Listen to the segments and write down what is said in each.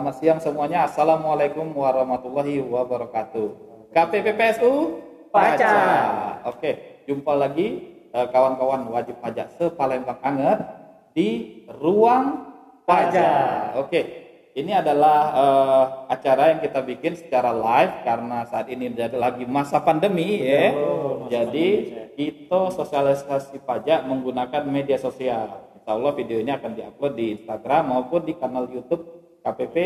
Ya, selamat siang semuanya. Assalamualaikum warahmatullahi wabarakatuh. KPPPSU Paca. Oke, jumpa lagi eh, kawan-kawan wajib pajak sepalembang anget di ruang pajak. Oke, ini adalah eh, acara yang kita bikin secara live karena saat ini jadi lagi masa pandemi ya. Jadi kita sosialisasi pajak menggunakan media sosial. Insya Allah video ini akan diupload di Instagram maupun di kanal YouTube KPP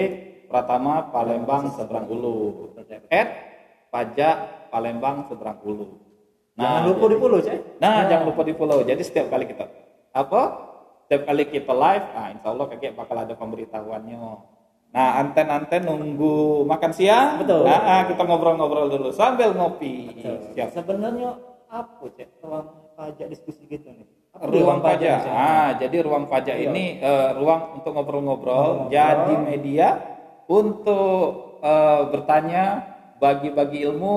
Pratama Palembang Seberang Ulu. At pajak Palembang Seberang Ulu. Jangan lupa di follow, Cek. Nah, jangan lupa di follow. Jadi setiap kali kita apa? Setiap kali kita live, nah insya Allah kakek bakal ada pemberitahuannya. Nah, anten-anten nunggu makan siang. Betul. Nah, ah, kita ngobrol-ngobrol dulu sambil ngopi. Siap. Sebenarnya apa, Cek? Ruang pajak diskusi gitu nih. Apa Ruang pajak. Cek? Ah, jadi ruang pajak Iya. ini eh, ruang untuk ngobrol-ngobrol. Ngobrol. Jadi media untuk eh, bertanya, bagi-bagi ilmu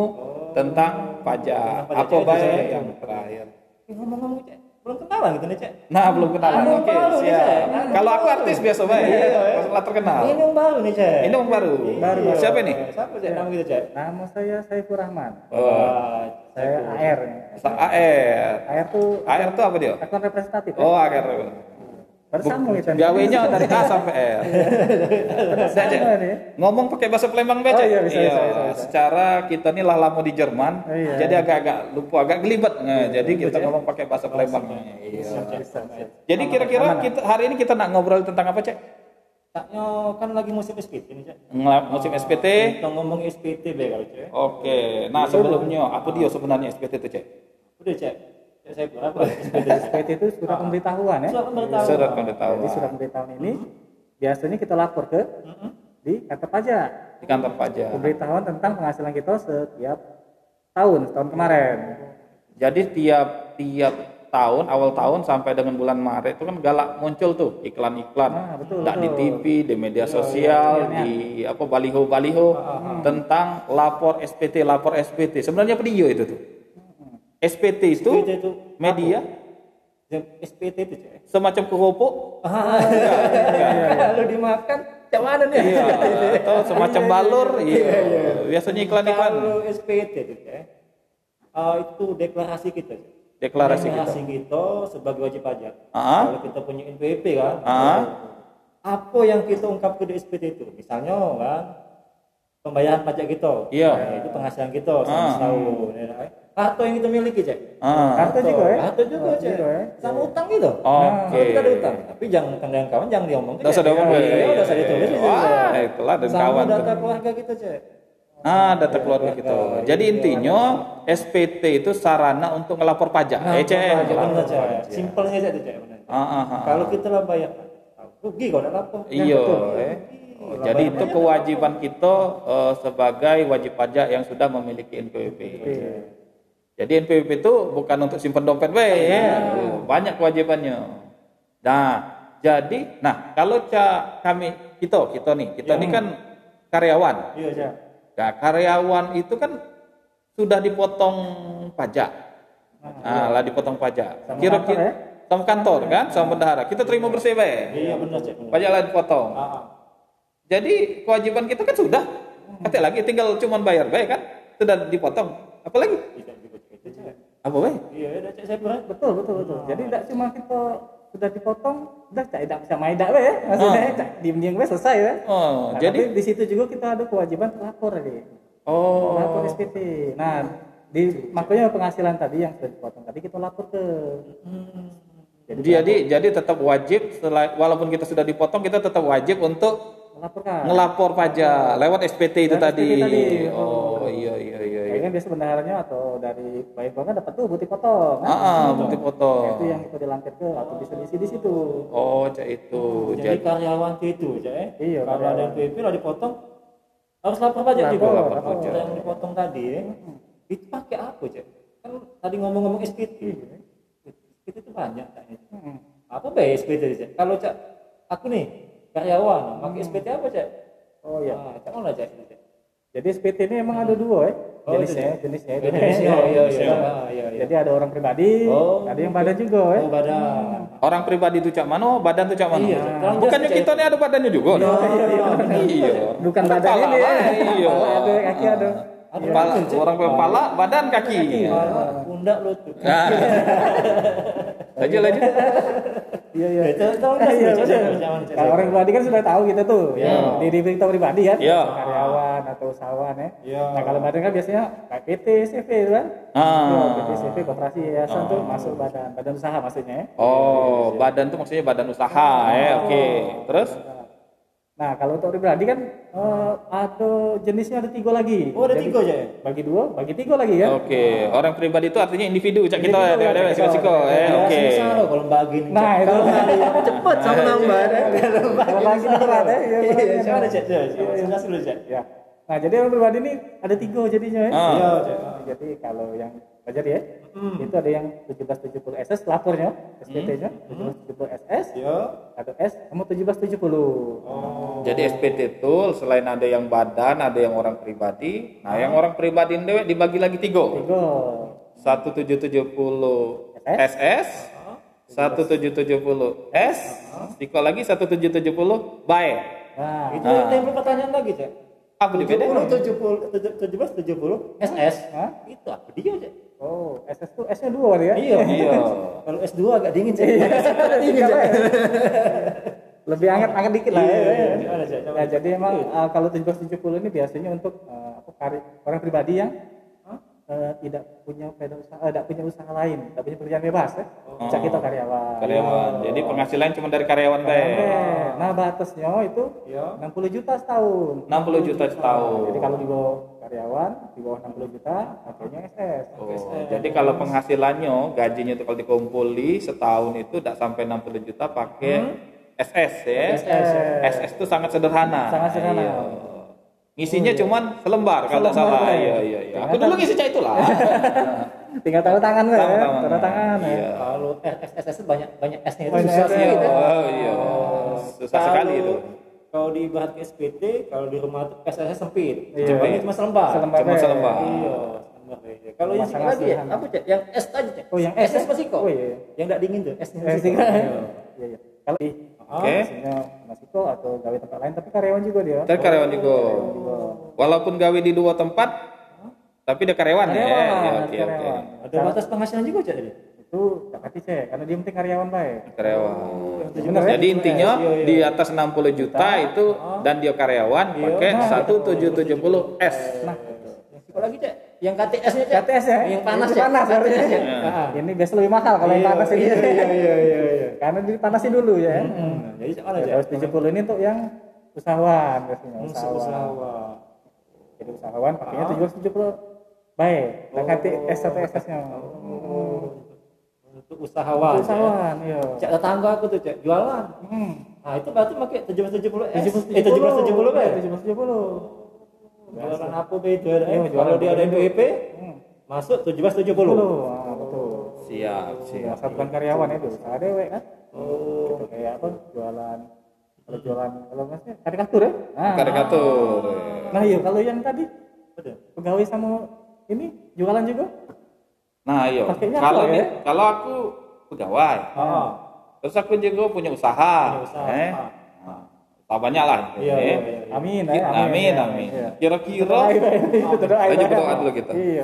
tentang pajak. Oh. Tentang pajak Apa itu, baik yang terakhir? Ngomong-ngomong, Cek. Belum kenalan gitu nih, Cek. Nah, belum kenalan. Oke, nih, siap. Kalau aku artis biasa baik. Iya, iya. Terkenal. Ini yang baru nih, Cek. Ini yang baru. Baru. Siapa nih? Siapa, Cek? Nama gitu, Cek. Nama saya Saiful Rahman. Oh, Wah, Saya AR. Sa- AR. AR tuh AR itu apa dia? akun representatif. ya? Oh, AR. Baru sambung itu. Gawenya dari A sampai R. Saya aja. Sama nih. Ngomong pakai bahasa Palembang baca. Oh, iya, bisa, bisa, bisa, bisa. Secara kita nih lah lama di Jerman, Oh, iya. jadi agak-agak lupa, agak gelibet. Nah, jadi kita ngomong pakai bahasa Palembang. Iya. Bisa, bisa. Jadi kira-kira kita hari ini kita nak ngobrol tentang apa, Cek? Caknya kan lagi musim SPT nih, Cek. Ngelap musim SPT. Kita ngomong SPT be kalau, Cek. Oke. Nah, sebelumnya apa dia sebenarnya SPT itu, Cek? Udah, Cek. Cek saya berapa? SPT. SPT itu surat pemberitahuan ya. Surat pemberitahuan. Surat pemberitahuan. Jadi surat pemberitahuan ini biasanya kita lapor ke Mm-mm. di kantor pajak. Di kantor pajak. Pemberitahuan tentang penghasilan kita setiap tahun, tahun kemarin. Jadi tiap tiap tahun awal tahun sampai dengan bulan Maret itu kan galak muncul tuh iklan-iklan. Ah, betul, Nggak di. TV, di media sosial, iya, di apa baliho-baliho tentang lapor SPT, lapor SPT. Sebenarnya apa dia itu tuh? SPT itu SPT itu media Yang SPT itu, Cek. semacam keropok. Ah, Lalu dimakan, cak mana nih? Iya, atau semacam balur. Iya. Biasanya iklan-iklan. Kalau SPT itu, Cek, ah, itu deklarasi kita. Deklarasi kita. Deklarasi kita sebagai wajib pajak. Ah. Kalau kita punya NPWP kan, Ah. apa yang kita ungkap ke SPT itu? Misalnya kan, pembayaran pajak kita. Iya. Nah, itu penghasilan kita selama Ah. setahun. ya, kan? Kartu yang kita miliki, Cek. Ah. Kartu juga ya? Kartu juga, Cek. juga ya? Sama utang gitu. Oke. Kita ada utang, tapi jangan utang dengan kawan, jangan diomongin. Nggak usah Cek. diomongin. Iya, udah usah ditulis. itu, Wah, itulah dan Sama kawan. data keluarga kita, Cek. Ah, data keluarga kita. Keluarga, Jadi intinya SPT itu sarana untuk ngelapor pajak. Nah, Eh, Ngelapor Cek. pajak. Simpelnya aja benar. Ah, ah, ah. Kalau kita lah bayar, rugi kalau lapor. Iya, eh. Oh, jadi itu kewajiban kita eh, sebagai wajib pajak yang sudah memiliki NPWP. Jadi NPWP itu bukan untuk simpan dompet, weh, ya. banyak kewajibannya. Nah, jadi, nah kalau ca kami kita, kita nih, kita ini kan karyawan. Iya, Cek. Nah, karyawan itu kan sudah dipotong pajak. Nah, lah dipotong pajak. Kira-kira kantor ya? sama kantor kan, sama bendahara. Kita terima bersih baik. Iya, benar, Cek. Pajak lah dipotong. Ah, ah. Jadi kewajiban kita kan sudah. Kata lagi tinggal cuman bayar baik kan? Sudah dipotong. Apalagi? Cek. itu, Cek. Apa baik? Iya, udah, Cek. Saya benar. Betul, betul, betul. Jadi tidak cuma kita sudah dipotong, udah cak tidak bisa main dak we ya. Maksudnya Ah. cak diem-diem we selesai ya. Oh, Nah, jadi di situ juga kita ada kewajiban lapor tadi. oh. Lapor SPT. Nah, di makanya penghasilan tadi yang sudah dipotong tadi kita lapor ke jadi Jadi jadi tetap wajib selain walaupun kita sudah dipotong kita tetap wajib untuk melaporkan. ngelapor pajak lewat SPT itu tadi. SPT tadi. Oh, iya iya iya. Iya. Biasa bendaharanya atau dari bayi kan dapat tuh bukti potong. kan? Ah, ah, bukti Nah, potong. itu yang kita dilampir ke atau bisa diisi di situ. Oh, cak itu. Jadi Jadi karyawan itu, Cek. eh. Iya, Kalau ada karyawan. NPWP lah dipotong, harus lapor pajak Lapor, juga. lapor Kalau pajak. Yang dipotong tadi, eh. itu pakai apa, Cek? Kan tadi ngomong-ngomong SPT. SPT itu banyak, Cek. Hmm. Apa be SPT, Cek? Kalau Cek, aku nih karyawan, pakai SPT apa, Cek? Oh iya. Ah, Cek mana, Cek? Jadi SPT ini emang ada dua ya. Oh, jenisnya, itu jenisnya. Oh, jenisnya, oh, iya, iya. Iya, iya. Jadi ada orang pribadi, Oh. ada yang badan juga ya. Oh, badan. Orang pribadi itu cak mano, badan itu cak mano. Iya, Bukannya kita nih ada badannya juga. Iya, iya, iya. Iya. Bukan Kan badan kepala, ini ya. Iya. Ada, kaki ada. Kepala, orang kepala, badan, kaki. Kepala, pundak lutut. Nah. Lanjut lanjut. Iya, iya. Ya, tahu- Iya. Kalau orang pribadi kan sudah tahu kita tuh. Iya. Ya. Di diri kita pribadi kan. Iya. Karyawan atau usahawan ya. Iya. Nah kalau badan kan biasanya kayak PT, CV itu kan. Ah. Iya, PT, CV, koperasi, yayasan tuh masuk badan, badan usaha maksudnya ya. Oh, badan tuh maksudnya badan usaha ya. Oke. Terus? Nah kalau untuk pribadi kan eh, ada jenisnya ada tiga lagi. Oh, ada Jadi, tiga aja ya? Bagi dua, bagi tiga lagi kan. Oke, orang pribadi itu artinya individu cak kita dewe ya, siko siko eh Ya, oke. Susah loh kalau bagi nih. Nah, itu. Cepet sama nambah. Kalau lagi ini berat ya. iya, siapa ada ya. cek? Coba, dulu cek. Ya. Nah jadi orang pribadi ini ada tiga jadinya ya. Ah. Iya, cek. Jadi kalau yang belajar ya, Hmm. itu ada yang 1770 SS lapornya, SPT-nya, Hmm. 1770 SS, Iya. atau S sama 1770. Oh. Jadi SPT itu selain ada yang badan, ada yang orang pribadi. Nah, yang orang pribadi dewe dibagi lagi tiga. Tiga. 1770 SS, 1770 S, Tiko lagi 1770 baik. Nah, Itu Nah. yang pertanyaan lagi cek. Apa di beda? 70, 70, 17, 70, SS. Hah? Itu apa dia cek? oh SS tuh S-nya dua ya? Iya. Iya. Kalau S2 agak dingin cek. Dingin, Cek. Lebih hangat hangat dikit lah ya. Iya. Nah, jadi emang uh, kalau 1770 ini biasanya untuk uh, apa, kari- orang pribadi yang uh, tidak punya usaha, eh, tidak punya usaha lain, tidak punya pekerjaan bebas ya. Oh. Cak kita karyawan. Karyawan. Jadi penghasilan cuma dari karyawan. Oke. Nah, batasnya itu Iya. 60 juta setahun. 60 juta setahun. Jadi kalau di bawah karyawan, di bawah 60 juta, pakainya SS. Oh, jadi kalau penghasilannya gajinya itu kalau dikumpuli setahun itu tidak sampai 60 juta pakai SS ya. SS. SS itu sangat sederhana. Sangat sederhana. Iya. Ngisinya cuman selembar kalau salah. ya. Iya iya iya. Aku Ternyata- dulu ngisi cak itulah. Tinggal tanda tangan lah ya. Tanda tangan. Tanda tangan ya. Iya. Kalau SS itu banyak banyak S-nya itu Banyak susah sekali. Oh iya. Susah sekali itu. Kalau di bahan ke SPT, kalau di rumah tuh SS sempit. Iya. Cuma ini cuma selembar. Selembar. Cuma ya. selembar. Iya, selembar aja. Kalau yang sini lagi ya, apa cek? Yang S tadi cek. Oh, yang S. SS masih kok. Oh, iya. Yang tidak dingin tuh S-nya. Sih, kan? Iya, iya. Kalau Oke. Maksudnya masiko atau gawe tempat lain tapi karyawan juga dia. Dari karyawan juga. Juga. Walaupun gawe di dua tempat, tapi ada karyawan, ya. Karyawan, Ya, Oke oke. karyawan. Ada batas penghasilan juga tadi. Itu tak pati cek karena dia penting karyawan baik. Karyawan. Bener ya? Jadi intinya Iya, iya. di atas 60 juta itu dan dia karyawan pakai 1770 S. Nah, Kalau lagi cek, yang KTS-nya cek. KTS ya. Yang panas cek. panas harusnya. Iya. Ah. Ini biasa lebih mahal kalau yang Iya, panas ini. Iya, iya, iya, iya, iya. Karena dipanasin dulu ya. Hmm, Jadi cek mana cek? Terus 70 ini untuk yang usahawan biasanya, Hmm, usahawan. usahawan. Jadi usahawan pakainya Ah. 770 baik. Dan Oh. KTS atau SS-nya. Untuk usahawan. cek. Usahawan, iya. Cek tetangga aku tuh cek jualan. Hmm. Nah itu berarti pakai 1770 S. 1770. Eh 1770 kan? 1770. Jualan apa be itu Iya, eh? jualan Kalau dia ada NPWP Hmm. masuk 1770. 70. Ah, betul. Siap, Ya, siap. asal bukan karyawan itu, dewe kan. Oh. Gitu, kayak apa? Jualan kalau jualan kalau maksudnya karikatur ya. Nah, Karikatur. Nah, iya kalau yang tadi pegawai sama ini jualan juga. Nah, iya. Kalau ya? kalau aku pegawai, Ah. terus aku juga punya usaha. Punya usaha. Eh? Banyak lah. Iya, eh. iya, iya. Amin, Ki- ya, Amin, ya, amin. iya. Kira-kira Doa, iya, iya, Aja berdoa dulu kita. Iya.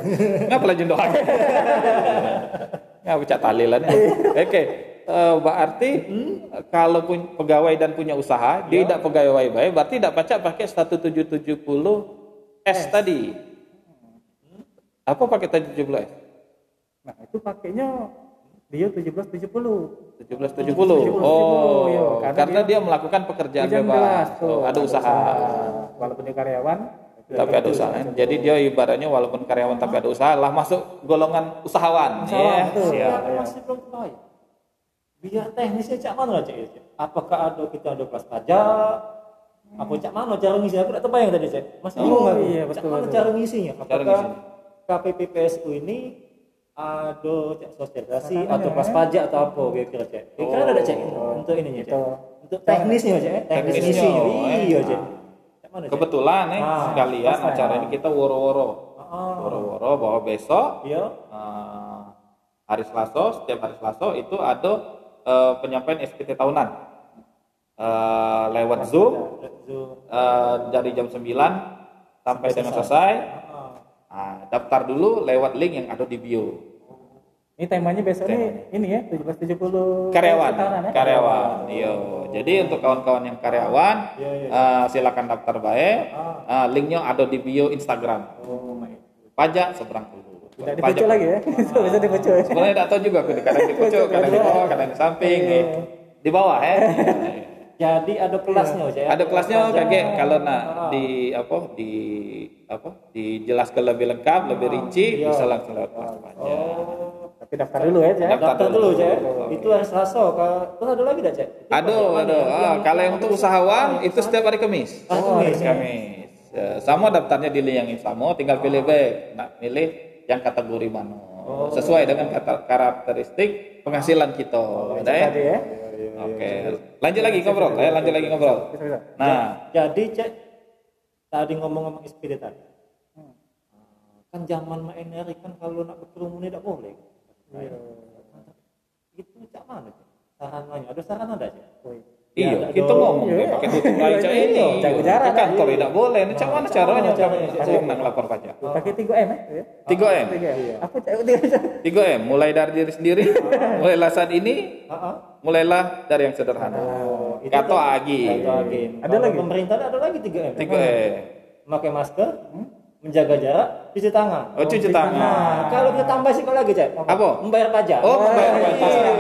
Ngapa lanjut doa? Nggak bocah talilan. Oke. Eh, berarti kalau pun pegawai dan punya usaha, dia tidak pegawai baik, berarti tidak pacak pakai 1770 S tadi. Apa pakai 1770 S? Nah, itu pakainya dia 1770. 1770. 1770, Oh, iya. karena, Karena dia, melakukan pekerjaan Kerjaan bebas. tuh. Oh, ada usaha. Walaupun dia karyawan, Tapi ada usaha. Jadi dia ibaratnya walaupun karyawan tapi ada usaha, lah masuk golongan usahawan. Usahawan, Ya, betul. siap. Tapi masih belum kebayang. Biar teknisnya cak mana lah cak? ya, Cak? Apakah ada kita ada kelas pajak? Apa cak mana cara ngisi? Aku tidak terbayang tadi cak. Masih Oh, bingung iya, Cak betul, mana betul. cara ngisinya? Cara Apakah ngisinya. KPPPSU ini ada cak sosialisasi atau ya. pajak atau apa kira-kira cak? Kira ada cak untuk ininya? Itu. Untuk teknisnya? Teknis Teknisnya, eh. Iya Cek? Kebetulan nih Ah, sekalian pas, acara ah. ini kita woro-woro. Ah. Woro-woro bahwa besok Iya. eh, hari Selasa, setiap hari Selasa itu ada eh, penyampaian SPT tahunan Eh, lewat Zoom Zoom. eh, dari jam 9 sampai dengan selesai. Ah. Nah, daftar dulu lewat link yang ada di bio. Ini temanya besok ini ini ya 1770 Karyawan, tahunan ya? karyawan. Iya. Jadi untuk kawan-kawan yang karyawan, Iya, iya. eh, silakan daftar baik. Ah. Eh, linknya ada di bio Instagram. Oh my. Pajak seberang dulu. Tidak dipucuk lagi ya. Itu bisa dipucuk ya. Sebenarnya tidak tahu juga, aku kadang di pucuk, kadang di bawah, kadang di samping, Iya. eh. di bawah ya. Jadi ada kelasnya Cek. Ada kelasnya kakek kalau nak Ah. di apa di apa dijelaskan lebih lengkap, lebih rinci, Iya. bisa langsung lewat kelas pajak. Oh. Tapi daftar dulu ya, Cek. Daftar Daftar dulu, Cek. Oke. Itu hari Selasa. Terus ada lagi dah, Cek? Aduh, aduh. Ah, kalau yang untuk usahawan itu setiap hari Kamis. Ah, Oh, Kamis, ya. Kamis. Ya, Sama daftarnya di link yang sama, tinggal pilih baik. Nak pilih yang kategori mana. Sesuai dengan karakteristik penghasilan kita. Ada ya? Tadi ya. Oke. Lanjut lagi ngobrol. Ya, lanjut lagi ngobrol. Bisa bisa. Nah, Jadi cek tadi ngomong-ngomong SPD tadi. Kan zaman main kan kalau nak berkerumun tidak boleh. Iya. Itu cak mana cek? Sarannya ada saran ada cek? Iya, kita ngomong Iya. kayak pakai tutup aja Iya, ini. jaga jarak, kantor kan? tidak boleh. Ini cara mana caranya? caranya, Cara caranya. nak lapor pajak. Pakai 3M ya. 3M. 3M. Apa Cek? 3M. 3M, mulai dari diri sendiri, mulailah saat ini, mulailah dari yang sederhana. Oh, kan- agi. Ada Kalau lagi? Pemerintah ada lagi 3M. 3M. Memakai masker, menjaga jarak, cuci tangan. Oh, cuci cuci tangan. Nah, kalau kita tambah sih kalau lagi cek. Apa? Membayar pajak. Oh, membayar Iya. pajak.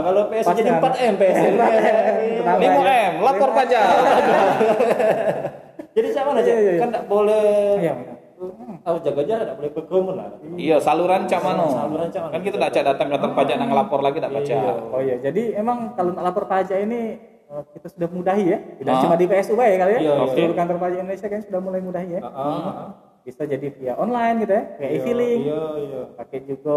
Kalau PS jadi kan? 4M PS. Tambah Limo ya. M, lapor pajak. Jadi siapa aja? Iya, iya, iya. Kan tidak boleh Iya, iya. harus jaga jarak, tidak boleh berkerumun lah. Iya, saluran cak mano. Saluran cak mano. Kan kita tidak cak datang kantor pajak nang ngelapor lagi tidak baca. Iya. Oh iya, jadi emang kalau nak lapor pajak ini eh, kita sudah mudahi ya. Tidak Ah. cuma di PSU ya kali ya. Iya, iya. Seluruh kantor pajak Indonesia kan sudah mulai mudahi ya. Heeh. Bisa jadi via online gitu ya, kayak Iya, e-filing. Iya, iya. Pakai juga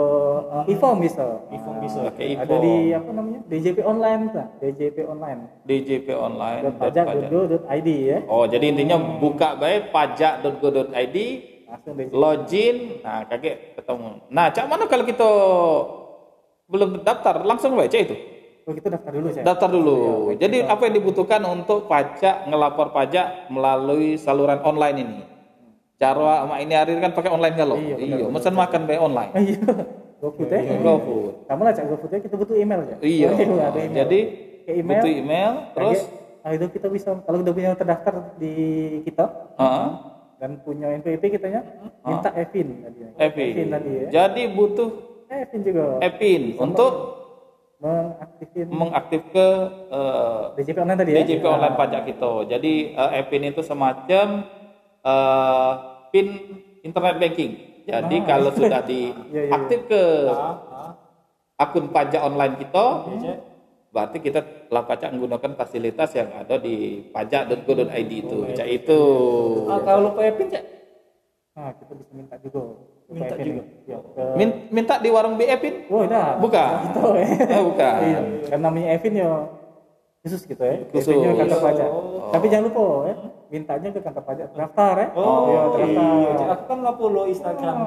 eh, e-form bisa. E-form bisa. Pakai Ada e-form. di apa namanya? DJP online tuh, DJP online. DJP online. pajak.go.id ya. Oh, jadi intinya buka baik pajak.go.id, Langsung DJP. login, nah kakek ketemu. Nah, cak mana kalau kita belum daftar langsung baca itu? Oh, kita daftar dulu saya. Daftar dulu. Jadi apa yang dibutuhkan untuk pajak ngelapor pajak melalui saluran online ini? Cara mak ini hari kan pakai online kalau? Iya, Iya, mesen makan baik online. Iya. GoFood ya. GoFood. Kamu lah cak GoFood ya, kita butuh email ya. Iya. ada email. Jadi Ke email. butuh email, terus Nah, itu kita bisa kalau udah punya terdaftar di kita Heeh. dan punya NPWP kitanya minta Evin tadi. ya. Evin. tadi ya. Jadi butuh Evin juga Evin untuk mengaktifin mengaktif ke DJP online tadi ya. DJP online pajak kita. Jadi eh, Evin itu semacam eh, pin internet banking. Jadi kalau sudah Iya, iya, diaktif ke Ah, ah. akun pajak online kita, Cek. berarti kita telah pajak menggunakan fasilitas yang ada di pajak.go.id itu. Cak itu. Ah, kalau lupa Epin cek. Nah, kita bisa minta juga. Minta Evin. juga. Ya, ke... Min- minta di warung BE-Pin? Oh, udah. Bukan. Gitu ya. Oh, bukan. Iya. Kan namanya Evin ya khusus gitu ya. Khusus. Evinnya kantor pajak. Oh. Tapi jangan lupa ya, mintanya ke kantor pajak daftar ya. Oh, Iya, iya, daftar. Cek. Aku kan nggak follow Instagram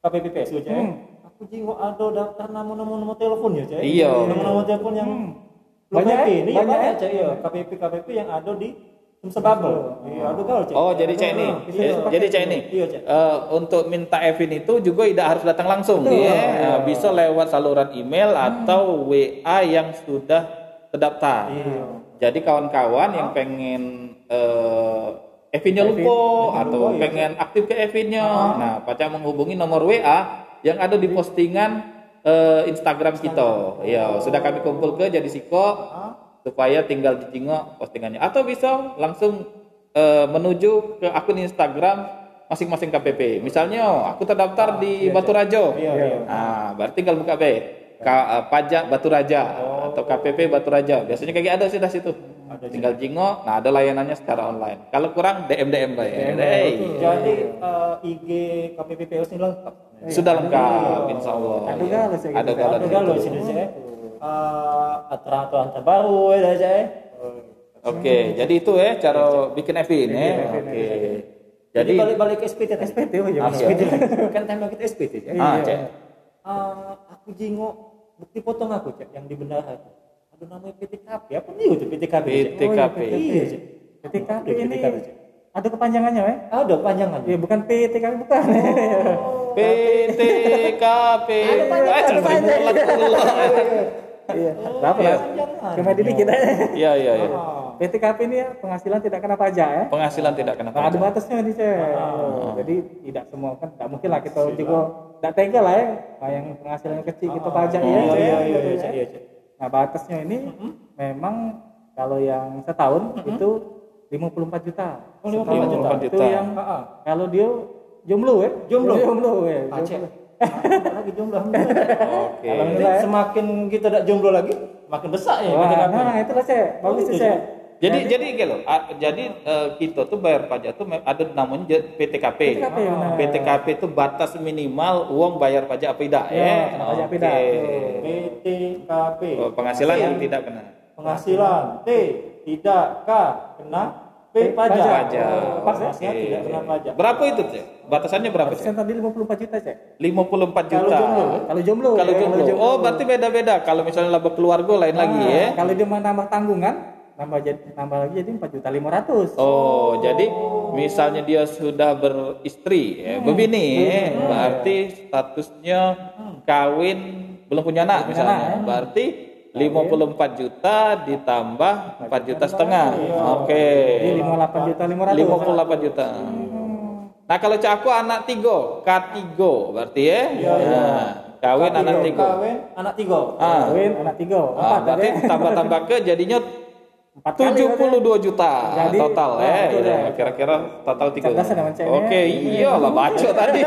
KPP PSU cek. Hmm. Aku jenguk ada daftar nama-nama nomor telepon ya cek. Iya. Nama-nama telepon yang Banyak, banyak ya? ini Banyak, banyak ya? cek iya. KPP KPP yang ada di Sumsebabel. Iya. Oh, jadi cek ini. Iya. Jadi cek ini. Iya, Cek. Eh, untuk minta Evin itu juga tidak harus datang langsung, Betul. ya. Iya. Nah, bisa lewat saluran email atau WA yang sudah terdaftar. Iya. Jadi kawan-kawan yang pengen eh Evinnya Evin, lupa atau iya. pengen aktif ke Evinnya, nah pacak menghubungi nomor WA yang ada di postingan eh, Instagram kita. Ya, sudah kami kumpul ke jadi Siko supaya tinggal dijengok postingannya atau bisa langsung eh, menuju ke akun Instagram masing-masing KPP. Misalnya aku terdaftar di Batu Rajo. Iya, iya. Nah, berarti tinggal buka B. Ka- eh, pajak Batu Raja atau KPP Batu Raja. Biasanya kayak ada sih di situ. tinggal jingok, nah ada layanannya secara online. Kalau kurang DM DM lah ya. Hey. Jadi eh, IG KPP PSU ini lengkap. Sudah lengkap, insya Allah. Ada galau sih, Ada gitu. galau. Ada kan. Eh, aturan-aturan terbaru ya cek. Oke, jadi itu ya cara bikin Evin ya. Evin, Oke. Jadi Jadi balik-balik ke SPT. SPT oh iya Ah, benar. iya. kan tema kita SPT ya. ah, Iya. cek. Ah, aku jingok bukti potong aku cek yang di bendahara. Aduh namanya PTKP. Apa nih itu PTKP? PTKP. Oh, Iya. PTKP ini PTKP, ada kepanjangannya ya? Ada panjangan. Iya bukan PTKP bukan. PTKP. Ada Eh, dulu. Iya. Berapa Iya. lah? Cuma dikit kita. Iya, iya, iya. Ah. PTKP ini ya penghasilan tidak kena pajak ya. Penghasilan tidak kena Nah, ada pajak. batasnya nih cek. Jadi tidak semua kan tidak mungkin lah kita juga tidak tega lah ya. Nah, yang penghasilannya kecil kita pajak ya. Iya, Cek. iya, iya, Gitu iya, ya. Cek, iya. Nah batasnya ini memang kalau yang setahun itu 54 juta. Oh, 54 Setahun. juta. Itu yang Ah, ah. kalau dia jomblo ya. Jomblo? Jomblo ya. Ah. Ah, lagi jomblo alhamdulillah. Oke. Jadi semakin kita tidak jomblo lagi, makin besar ya Wah, nah itulah cek. Bagus Oh, tuh itu, cek. Jadi jadi gitu. ah, Jadi eh, kita tuh bayar pajak tuh ada namanya PTKP. PTKP, benar. PTKP itu batas minimal uang bayar pajak apa tidak Ya, ya. pajak apa tidak. PTKP. Oh, penghasilan T, yang tidak kena. penghasilan T tidak K kena P pajak. pajak. Pajak. Oh, Pas ya? penghasilan tidak kena pajak. Berapa itu, Cek? Batasannya berapa, Cek? Batasnya tadi 54 juta cek. 54 Kalau juta. jomblo, Kalau jomblo. Kalau ya, jomblo. Oh, berarti beda-beda. Kalau misalnya laba keluarga lain lagi Nah, ya. Kalau dia mau nambah tanggungan, nambah jadi nambah lagi jadi 4 juta 500. Oh, jadi misalnya dia sudah beristri, ya, berbini, ya, berarti statusnya kawin belum punya anak punya misalnya. anak, ya. Berarti 54 juta ditambah 4 juta setengah. Oke. Jadi 58 juta 500. 58 juta. Nah, kalau cak aku anak tiga, K3 berarti ya. Nah, kawin anak tiga. Kawin anak tiga. Ah, Kawin anak tiga. ah, Empat berarti tadi. tambah-tambah ke jadinya Empat kali, 72 juta Jadi, total ah, ya. Kira-kira total tiga. Oke, iyalah baca tadi.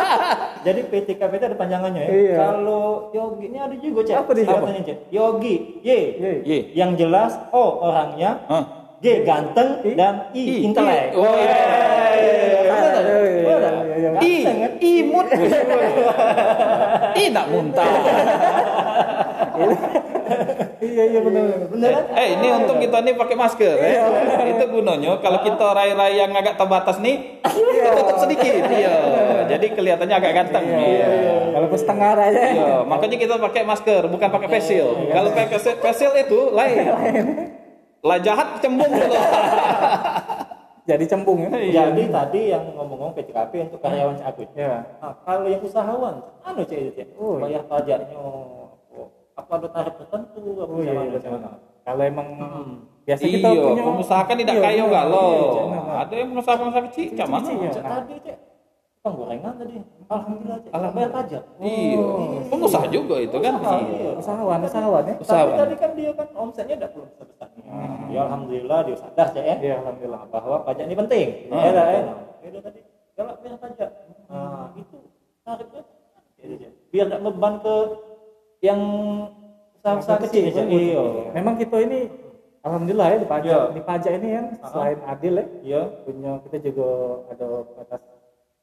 Jadi PTKP itu ada panjangannya ya. Iya. Kalau Yogi ini ada juga cek. Apa dia? Katanya, Cek. Yogi, Y. Ye. Ye. Yang jelas O orangnya, Hah? G ganteng I. dan I, I. intelek. I. Oh, iya. Iya, iya, Benar tak? iya, iya. I, imut. I nak muntah. Iya iya benar. Benar kan? Eh, ini untuk kita nih pakai masker ya. Itu gunanya kalau kita rai-rai yang agak terbatas nih, tutup sedikit. Iya. Jadi kelihatannya agak ganteng. Iya. Walaupun setengah aja. Iya, makanya kita pakai masker, bukan pakai face shield. Kalau pakai face face shield itu lain. Lah jahat cembung gitu. Jadi cembung ya. Jadi tadi yang ngomong-ngomong PTKP untuk karyawan Agus. Iya. Nah, kalau yang usahawan, anu cek itu cek. Oh, Bayar pajaknya apa ada tarif tertentu apa Oh iya, macam iya? Kalau emang biasa kita Iya, punya pengusaha kan tidak Iya, kaya enggak loh. Iya, benar. Ada yang pengusaha-pengusaha kecil, cak mana? Tadi cek. Tukang gorengan tadi. Alhamdulillah cek. Alhamdulillah. Bayar pajak. Iya, pengusaha juga itu kan. Usaha, Iya. iya. usahawan usahawan ya. Tapi tadi kan dia kan omsetnya tidak belum sebesar ini. Ya alhamdulillah dia sadar cek ya. Iya alhamdulillah. Bahwa pajak ini penting. Ah, ya lah, ya. betul. Ya tadi kalau bayar pajak. Nah, itu tarifnya ya, biar tidak beban ke yang usaha-usaha kecil ya. Cek. Iya. Memang kita ini alhamdulillah ya di pajak Iya. di pajak ini kan selain adil ya Iya. punya kita juga ada batas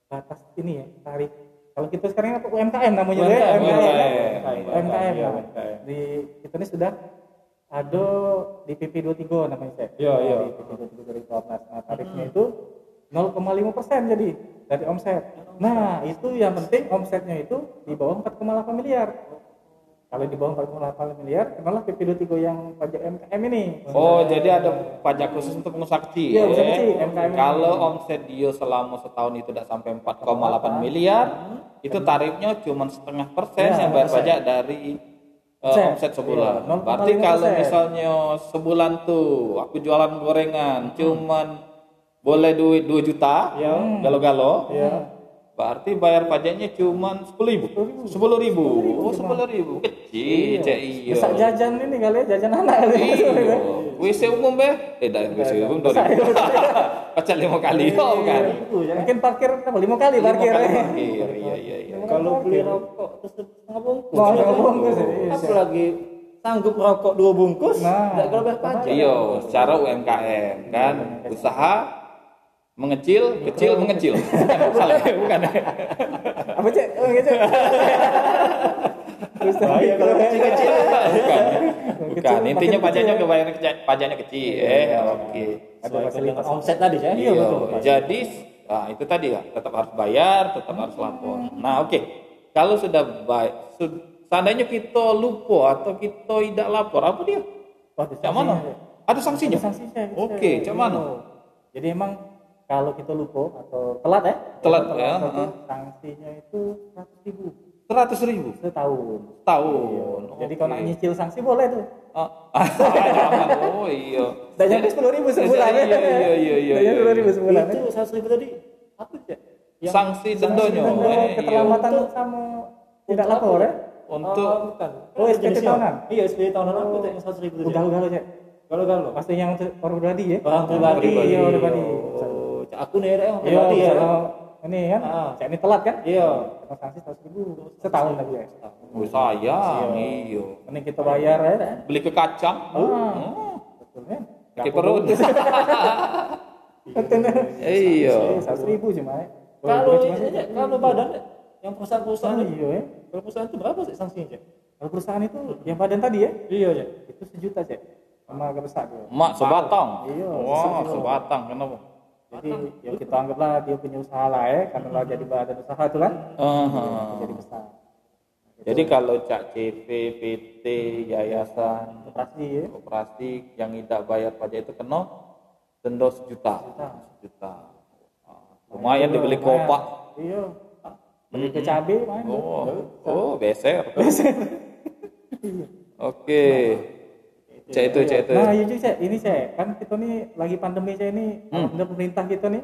batas ini ya tarif. Kalau kita sekarang apa UMKM namanya ya, UMKM, UMKM. UMKM. UMKM. Iya. Di kita ini sudah ada di PP 23 namanya saya. Iya, iya. Di PP 23 2012. Nah, tarifnya itu 0,5 persen jadi dari omset. Nah, itu yang penting omsetnya itu di bawah 4,8 miliar. Kalau di bawah 4,8 miliar, kenalah PP 23 yang pajak MKM ini. Oh, jadi ada pajak khusus untuk pengusaha kecil. Iya, usaha ya. kecil, MKM. Kalau omset dia selama setahun itu tidak sampai 4,8 miliar, itu tarifnya cuma setengah persen Ya, yang bayar pajak dari uh, Omset. sebulan. 0,5%. Berarti kalau misalnya sebulan tuh aku jualan gorengan cuman boleh duit 2 juta, Iya. galo-galo. Iya. Berarti bayar pajaknya cuma 10 ribu. 10 ribu. Oh, 10 ribu. Kecil, cek iya. Besar jajan ini kali ya, jajan anak kali. Iya. WC umum be? Eh, dari WC umum dua ribu. Pecah lima kali, oh kan? Itu ya. Mungkin parkir apa? Lima kali Lima parkir. kali parkir, iya iya iya. Kalau beli rokok terus setengah bungkus. Setengah bungkus, iya. Apalagi sanggup rokok dua bungkus, Nah. nggak kalau bayar pajak. Iya, secara UMKM kan, usaha mengecil, kecil mengecil. Salah ya, bukan? Apa cek? Oh, gitu. Terus Bahaya kalau kecil-kecil. Bukan. Bukan, intinya pajaknya ya. kebayar pajaknya kecil. Eh, oke. Ada fasilitas omset tadi ya. Iya, betul. Jadi nah, itu tadi ya, tetap harus bayar, tetap harus lapor. Nah, oke. Kalau sudah baik, seandainya kita lupa atau kita tidak lapor, apa dia? Oh, ada Cak mana? sanksinya. Ada sanksinya? Ada sanksinya. Oke, bisa. cak mana? Iya. Jadi emang kalau kita lupa atau telat ya, Telat, kalau ya, itu heeh. sanksinya itu seratus ribu Seratus ribu setahun. tahun. Jadi kalau nak nyicil sanksi boleh tuh. Ah, jangan. oh iya. Dan nyampe sepuluh ribu sebulan. Iya, iya, iya, iya, Dan iya, sepuluh ribu iya. sebulan. Itu seratus ribu tadi apa cek? Yang Sanksi. Denda eh, iya. keterlambatan sama tidak lapor ya. Untuk Oh, bukan. Oh, SPT tahunan? Iya, SPT tahunan apa cek yang seratus ribu tadi? Udah udah lo cek. Kalau kalau Pasti yang orang pribadi ya. orang pribadi. Iya, orang pribadi. Aku nih yang Iya, ya. kalau ini kan, Ah. ini telat kan? Iya. Kena sanksi seratus ribu setahun lagi ya. oh, sayang, iya. Ini kita bayar ya. kan? Beli ke kacang. Ah. Oh, Betul kan? Sakit perut. Iya. Seratus ribu cuma ya. Kalau kalau badan yang perusahaan-perusahaan itu, iya ya. kalau perusahaan itu berapa sih sanksinya cek? Kalau perusahaan itu yang badan tadi ya, Iya cek. itu sejuta cek. Sama agak besar dia. Mak sebatang. Iya, Wah, sebatang. Kenapa? Jadi ya kita anggaplah dia punya usaha lah ya, karena lah jadi badan usaha itu kan, Aha. jadi besar. Jadi kalau cak CV, PT, yayasan, Operasi ya. operasi yang tidak bayar pajak itu kena denda sejuta. Sejuta. Ah, Lumayan dibeli kopak. Iya. Beli ke cabe main. Oh, oh, beser. Oke. Cek itu, cek itu. Nah, iya cek. Ini cek, kan kita nih lagi pandemi cek ini, Hmm. alhamdulillah pemerintah kita nih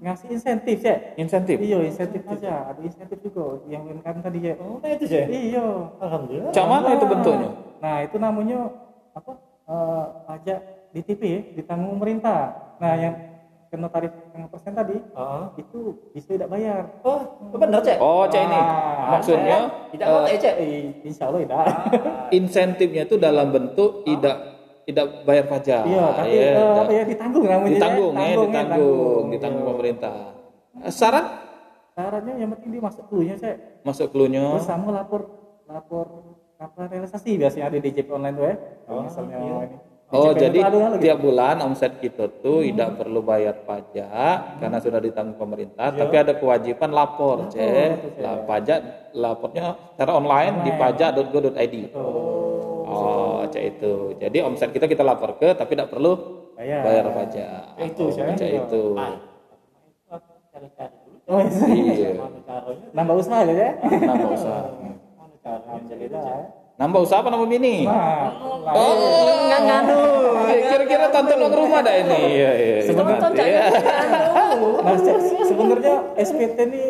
ngasih insentif cek. Insentif. Iya, insentif aja. Ada insentif juga yang UMKM tadi cek. Oh, nah itu cek. Iya. Alhamdulillah. Cak mana itu bentuknya? Nah, itu namanya apa? Eh, pajak DTP ya, ditanggung pemerintah. Nah, yang kena tarif yang persen tadi Ah. itu bisa tidak bayar. Oh, benar cek. Oh, cek ini. Ah, Maksudnya Tidak mau eh, cek. Eh, insya Allah tidak. insentifnya itu dalam bentuk tidak tidak bayar pajak. Iya, tapi Iya, eh, tidak- apa ya ditanggung namanya. ditanggung, ya, Tanggung, ditanggung, ditanggung pemerintah. Eh, Syarat Syaratnya yang penting dia masuk dulunya cek. masuk cluenya. Terus sama lapor lapor apa realisasi biasanya ada di JP online tuh ya. Kalau misalnya ini. Oh, jadi tiap bulan omset kita tuh tidak perlu bayar pajak karena sudah ditanggung pemerintah, tapi ada kewajiban lapor, cek. Lah, pajak lapornya secara online di pajak.go.id. Oh, cek itu. Jadi omset kita kita lapor ke, tapi tidak perlu Bayar. bayar pajak. Itu, Oh, Cek. cek itu. Oh, iya. Iya. Nambah usaha aja ya. Nambah usaha. Alhamdulillah ya. Nambah usaha apa nambah bini? Nah, Oh, nggak nganu. Kira-kira tonton orang rumah dah ini. Iya, iya. Cak. Iya. Nah, Cek, sebenarnya SPT ini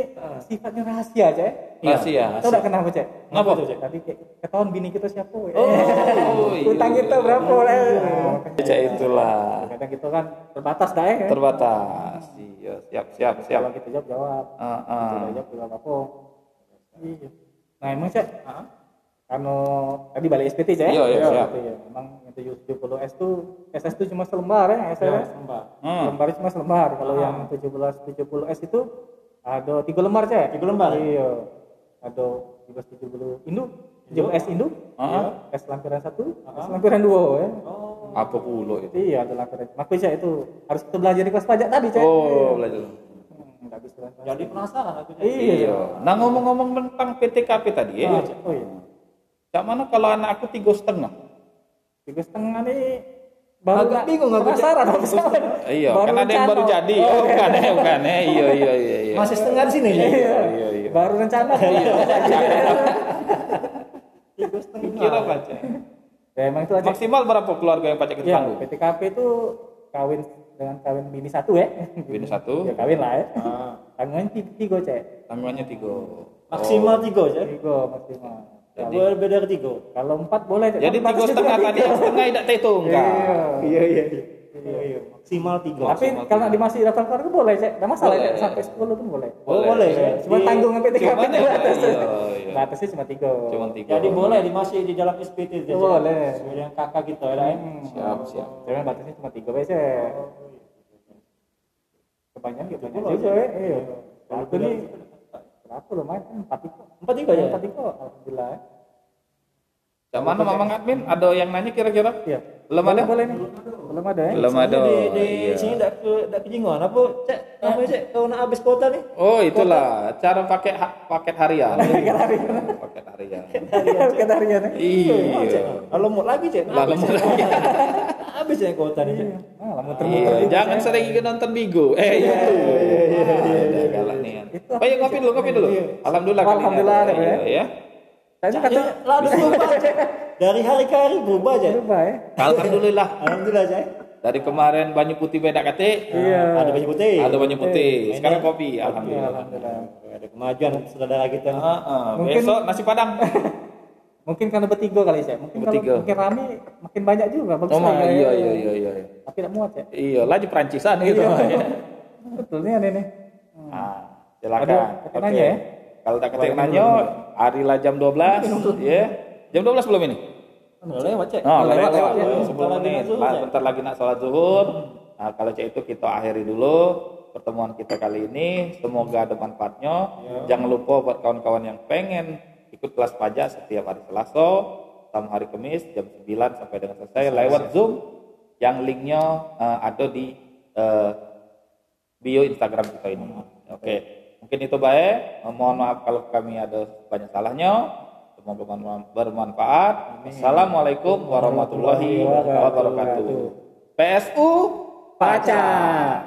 sifatnya rahasia, Cek. Rahasia. Tahu enggak kenapa, Cek? Kenapa? tuh, Cek? Tadi kayak ketahuan bini kita siapa, we. Oh, iya. Utang kita berapa? Cek itulah. Kadang kita kan terbatas dah ya. Terbatas. Iya, siap, siap, siap. Kalau kita jawab jawab. Ah, ah. Kita jawab jawab apa? Iya. Nah, emang, Cek, Ah. Karena tadi balik SPT, Cek. Iya, iya, siap. Iya, Emang yang 70S tuh SS tuh cuma selembar ya, SS. Ya, ya. Mbak. Hmm. Lembarnya cuma selembar. Kalau Ah. yang 17 70S itu ada tiga lembar, Cek. Tiga lembar? Iya. Ada 17 70 induk, 17S induk, Ah. S lampiran 1, S lampiran 2 ya. Oh. Apa pula itu? Iya, ada lampiran. Makanya itu harus kita belajar di kelas pajak tadi, Cek. Oh, belajar. Hmm. Jadi penasaran aku Cek. Iya. Iya. Nah ngomong-ngomong tentang PTKP tadi ya, Iya, Cek. Oh iya. Cak mana kalau anak aku tiga setengah? Tiga setengah nih baru Agak nggak bingung Cek. penasaran. Iya, kan ada yang baru jadi. Oh, bukan ya, bukan ya. Iya, iya, iya, iya. Masih setengah di sini. Iya, iya, iya. Baru rencana. Tiga setengah. Kira apa, Cak? ya, emang itu aja. Maksimal berapa keluarga yang pajak kita Ya, tanggung? PTKP itu kawin dengan kawin bini satu ya. Bini satu. Ya kawin lah ya. Ah. Tanggungannya tiga, tiga cek. Tanggungannya tiga. Maksimal tiga Cek. Tiga maksimal. Tidak boleh beda dari tiga. Kalau empat boleh. Jadi Kan tiga setengah cuma tadi tiga. yang setengah tidak terhitung Iya. kan? Iya iya. Iya, iya. Maksimal tiga. Tapi kalau tiga. di masih daftar keluarga boleh cek. Tidak masalah Boleh. cek. Sampai 10 pun boleh. Oh, boleh. Iya. Cuma Di- tanggungan PTKP Cuman itu ya, batas. iya, iya. Batasnya cuma tiga. Cuma tiga. Jadi boleh di masih di dalam SPT. Boleh. Sesuai dengan kakak kita ya. Cek. Hmm. Siap, siap. Cuman batasnya cuma tiga cek. Kebanyakan gitu Boleh. juga ya. Iya. Kalau beda- berapa lumayan empat tiga. Empat tiga ya. Empat tiga. Alhamdulillah. Cak mana Mamang Admin? Ada yang nanya kira-kira? Iya. Belum ada? Boleh nih. Belum ada ya? Belum ada. di, di Iya. sini tak ke tak ke Jinggon apa cek apa cek kau nak habis kota nih Oh itulah cara pakai ha- paket harian. paket harian. Kata harian ya. Iya. kalau mau lagi cek Lah, habis lemot lagi. Habis cek kota nih cek Nah, lama termuter Iya, jangan sering ikut nonton Bigo. Eh, iya, iya, iya, galak nih. Itu Oh, iya, ngopi dulu, ngopi dulu. Alhamdulillah kali ini Alhamdulillah ya. ya. Kayaknya kata Ya, lah ada berubah cek dari hari ke hari berubah cek berubah ya. Alhamdulillah. alhamdulillah cek Dari kemarin banyu putih beda kate, Iya. ada baju putih ada banyu putih. Sekarang kopi, Iya, alhamdulillah. Alhamdulillah. ada kemajuan saudara kita Ah, ah. Mungkin- Besok nasi padang. Mungkin karena bertiga kali saya. Mungkin kalau Bertiga. makin rame makin banyak juga. Bagus Oh, ya. iya, iya, iya, iya. Tapi tidak muat ya. Iya, laju Perancisan gitu. ya. Betul nih aneh nih. Ah, silakan. Ada- Oke. nanya ya? Kalau tak yang nanya, hari lah jam 12, ya. Jam 12 belum ini? Nggak lewat cek Oh, lewat, lewat, lewat, lewat, ya. 10 Bentar lagi nak zuhur, Lah, ya. bentar lagi nak sholat zuhur. Nah, kalau cek itu kita akhiri dulu pertemuan kita kali ini. Semoga ada manfaatnya. Jangan lupa buat kawan-kawan yang pengen ikut kelas pajak setiap hari Selasa sama hari Kamis jam 9 sampai dengan selesai lewat Zoom yang linknya eh, ada di eh, bio Instagram kita ini. Oke, mungkin itu baik. Eh, Mohon maaf kalau kami ada banyak salahnya. Semoga berman- bermanfaat. Assalamualaikum warahmatullahi wabarakatuh. PSU Pacar.